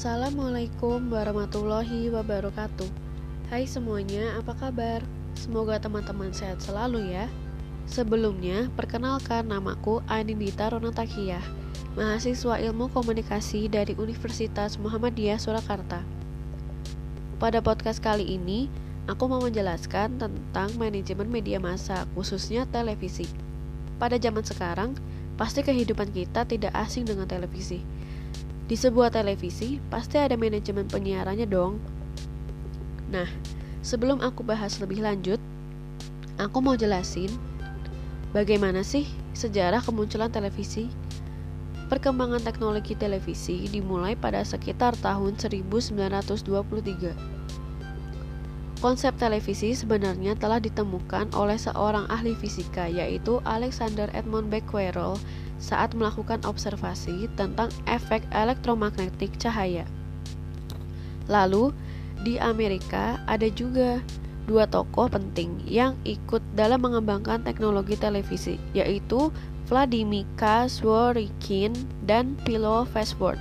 Assalamualaikum warahmatullahi wabarakatuh. Hai semuanya, apa kabar? Semoga teman-teman sehat selalu ya. Sebelumnya, perkenalkan namaku Anindita Ronatakiyah Mahasiswa Ilmu Komunikasi dari Universitas Muhammadiyah Surakarta. Pada podcast kali ini, aku mau menjelaskan tentang manajemen media massa, khususnya televisi. Pada zaman sekarang, pasti kehidupan kita tidak asing dengan televisi di sebuah televisi, pasti ada manajemen penyiarannya dong. Nah, sebelum aku bahas lebih lanjut, aku mau jelasin bagaimana sih sejarah kemunculan televisi. Perkembangan teknologi televisi dimulai pada sekitar tahun 1923. Konsep televisi sebenarnya telah ditemukan oleh seorang ahli fisika yaitu Alexander Edmund Becquerel saat melakukan observasi tentang efek elektromagnetik cahaya. Lalu, di Amerika ada juga dua tokoh penting yang ikut dalam mengembangkan teknologi televisi, yaitu Vladimir K. Zworykin dan Philo Farnsworth.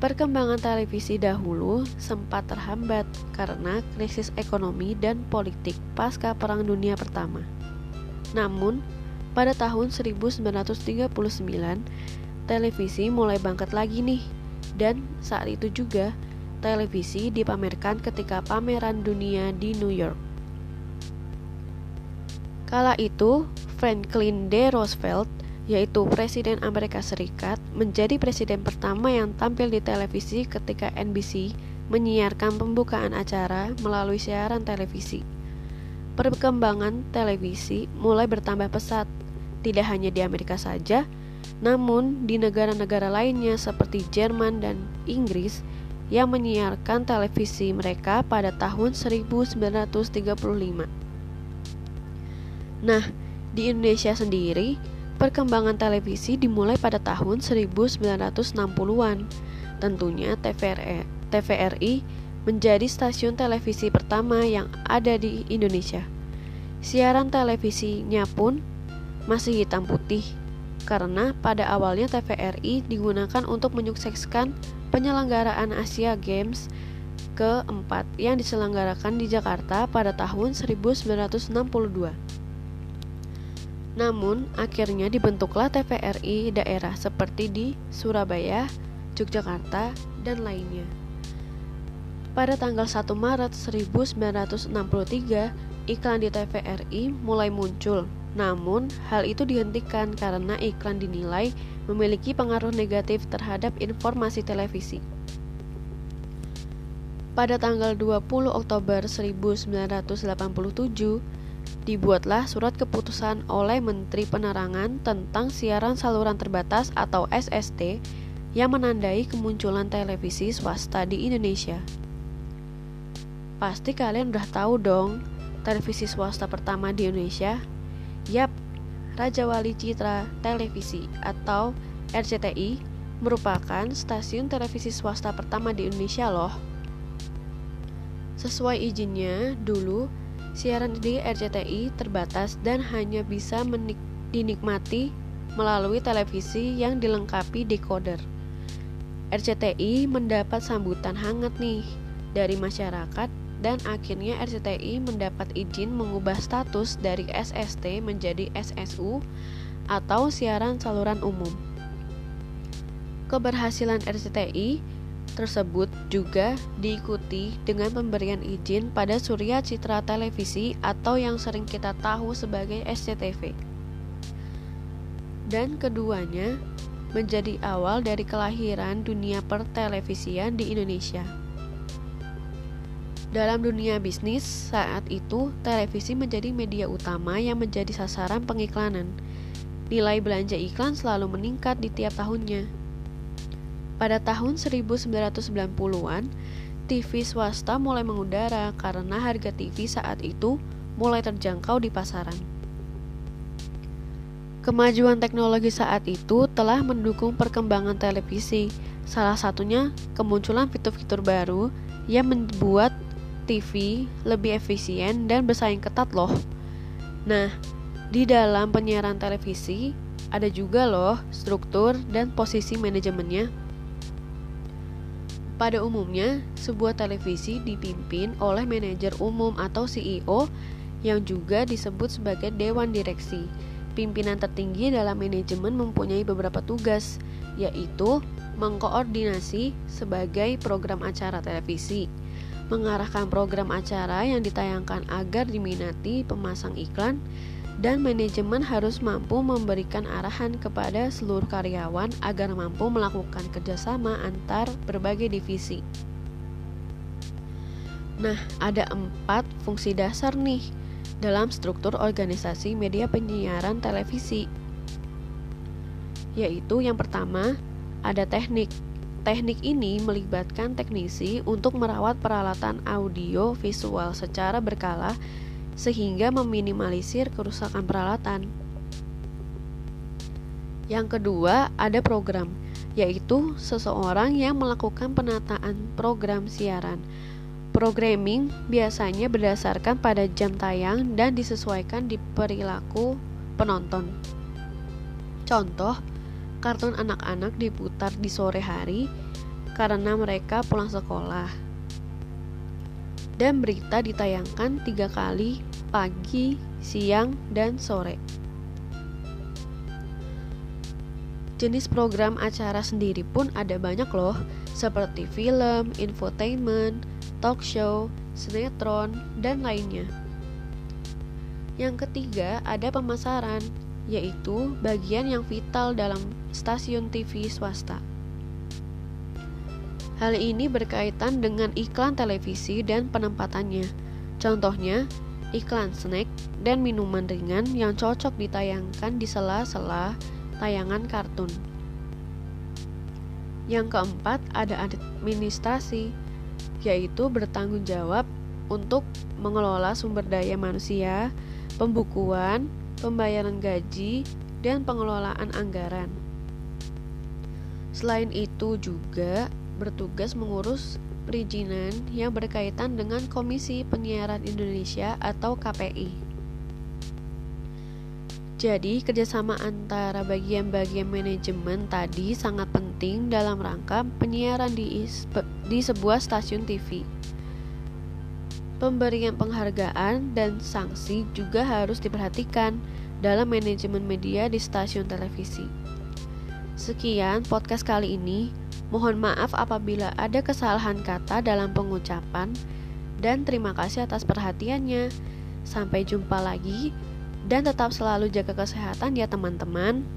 Perkembangan televisi dahulu sempat terhambat karena krisis ekonomi dan politik pasca Perang Dunia Pertama. Namun, pada tahun 1939, televisi mulai bangkit lagi nih. Dan saat itu juga, televisi dipamerkan ketika pameran dunia di New York. Kala itu, Franklin D. Roosevelt, yaitu Presiden Amerika Serikat, menjadi presiden pertama yang tampil di televisi ketika NBC menyiarkan pembukaan acara melalui siaran televisi. Perkembangan televisi mulai bertambah pesat tidak hanya di Amerika saja, namun di negara-negara lainnya seperti Jerman dan Inggris yang menyiarkan televisi mereka pada tahun 1935. Nah, di Indonesia sendiri, perkembangan televisi dimulai pada tahun 1960-an. Tentunya TVRI, TVRI menjadi stasiun televisi pertama yang ada di Indonesia. Siaran televisinya pun masih hitam putih karena pada awalnya TVRI digunakan untuk menyukseskan penyelenggaraan Asia Games keempat yang diselenggarakan di Jakarta pada tahun 1962. Namun, akhirnya dibentuklah TVRI daerah seperti di Surabaya, Yogyakarta, dan lainnya. Pada tanggal 1 Maret 1963, iklan di TVRI mulai muncul namun, hal itu dihentikan karena iklan dinilai memiliki pengaruh negatif terhadap informasi televisi. Pada tanggal 20 Oktober 1987, dibuatlah surat keputusan oleh Menteri Penerangan tentang siaran saluran terbatas atau SST yang menandai kemunculan televisi swasta di Indonesia. Pasti kalian udah tahu dong, televisi swasta pertama di Indonesia Yap, Raja Wali Citra Televisi atau RCTI merupakan stasiun televisi swasta pertama di Indonesia loh. Sesuai izinnya, dulu siaran di RCTI terbatas dan hanya bisa dinikmati melalui televisi yang dilengkapi decoder. RCTI mendapat sambutan hangat nih dari masyarakat dan akhirnya RCTI mendapat izin mengubah status dari SST menjadi SSU atau siaran saluran umum. Keberhasilan RCTI tersebut juga diikuti dengan pemberian izin pada Surya Citra Televisi atau yang sering kita tahu sebagai SCTV. Dan keduanya menjadi awal dari kelahiran dunia pertelevisian di Indonesia. Dalam dunia bisnis, saat itu televisi menjadi media utama yang menjadi sasaran pengiklanan. Nilai belanja iklan selalu meningkat di tiap tahunnya. Pada tahun 1990-an, TV swasta mulai mengudara karena harga TV saat itu mulai terjangkau di pasaran. Kemajuan teknologi saat itu telah mendukung perkembangan televisi, salah satunya kemunculan fitur-fitur baru yang membuat TV lebih efisien dan bersaing ketat loh. Nah, di dalam penyiaran televisi ada juga loh struktur dan posisi manajemennya. Pada umumnya, sebuah televisi dipimpin oleh manajer umum atau CEO yang juga disebut sebagai dewan direksi. Pimpinan tertinggi dalam manajemen mempunyai beberapa tugas, yaitu mengkoordinasi sebagai program acara televisi, mengarahkan program acara yang ditayangkan agar diminati pemasang iklan, dan manajemen harus mampu memberikan arahan kepada seluruh karyawan agar mampu melakukan kerjasama antar berbagai divisi. Nah, ada empat fungsi dasar nih dalam struktur organisasi media penyiaran televisi, yaitu yang pertama ada teknik. Teknik ini melibatkan teknisi untuk merawat peralatan audio visual secara berkala sehingga meminimalisir kerusakan peralatan. Yang kedua, ada program, yaitu seseorang yang melakukan penataan program siaran. Programming biasanya berdasarkan pada jam tayang dan disesuaikan di perilaku penonton. Contoh, kartun anak-anak diputar di sore hari karena mereka pulang sekolah. Dan berita ditayangkan tiga kali pagi, siang, dan sore. Jenis program acara sendiri pun ada banyak loh, seperti film, infotainment, talk show, sinetron, dan lainnya. Yang ketiga ada pemasaran, yaitu bagian yang vital dalam stasiun TV swasta. Hal ini berkaitan dengan iklan televisi dan penempatannya. Contohnya, iklan snack, dan minuman ringan yang cocok ditayangkan di sela-sela tayangan kartun. Yang keempat, ada administrasi, yaitu bertanggung jawab untuk mengelola sumber daya manusia, pembukuan, pembayaran gaji, dan pengelolaan anggaran. Selain itu juga bertugas mengurus perizinan yang berkaitan dengan Komisi Penyiaran Indonesia atau KPI. Jadi, kerjasama antara bagian-bagian manajemen tadi sangat penting dalam rangka penyiaran di, di sebuah stasiun TV. Pemberian penghargaan dan sanksi juga harus diperhatikan dalam manajemen media di stasiun televisi. Sekian podcast kali ini. Mohon maaf apabila ada kesalahan kata dalam pengucapan, dan terima kasih atas perhatiannya. Sampai jumpa lagi, dan tetap selalu jaga kesehatan ya, teman-teman.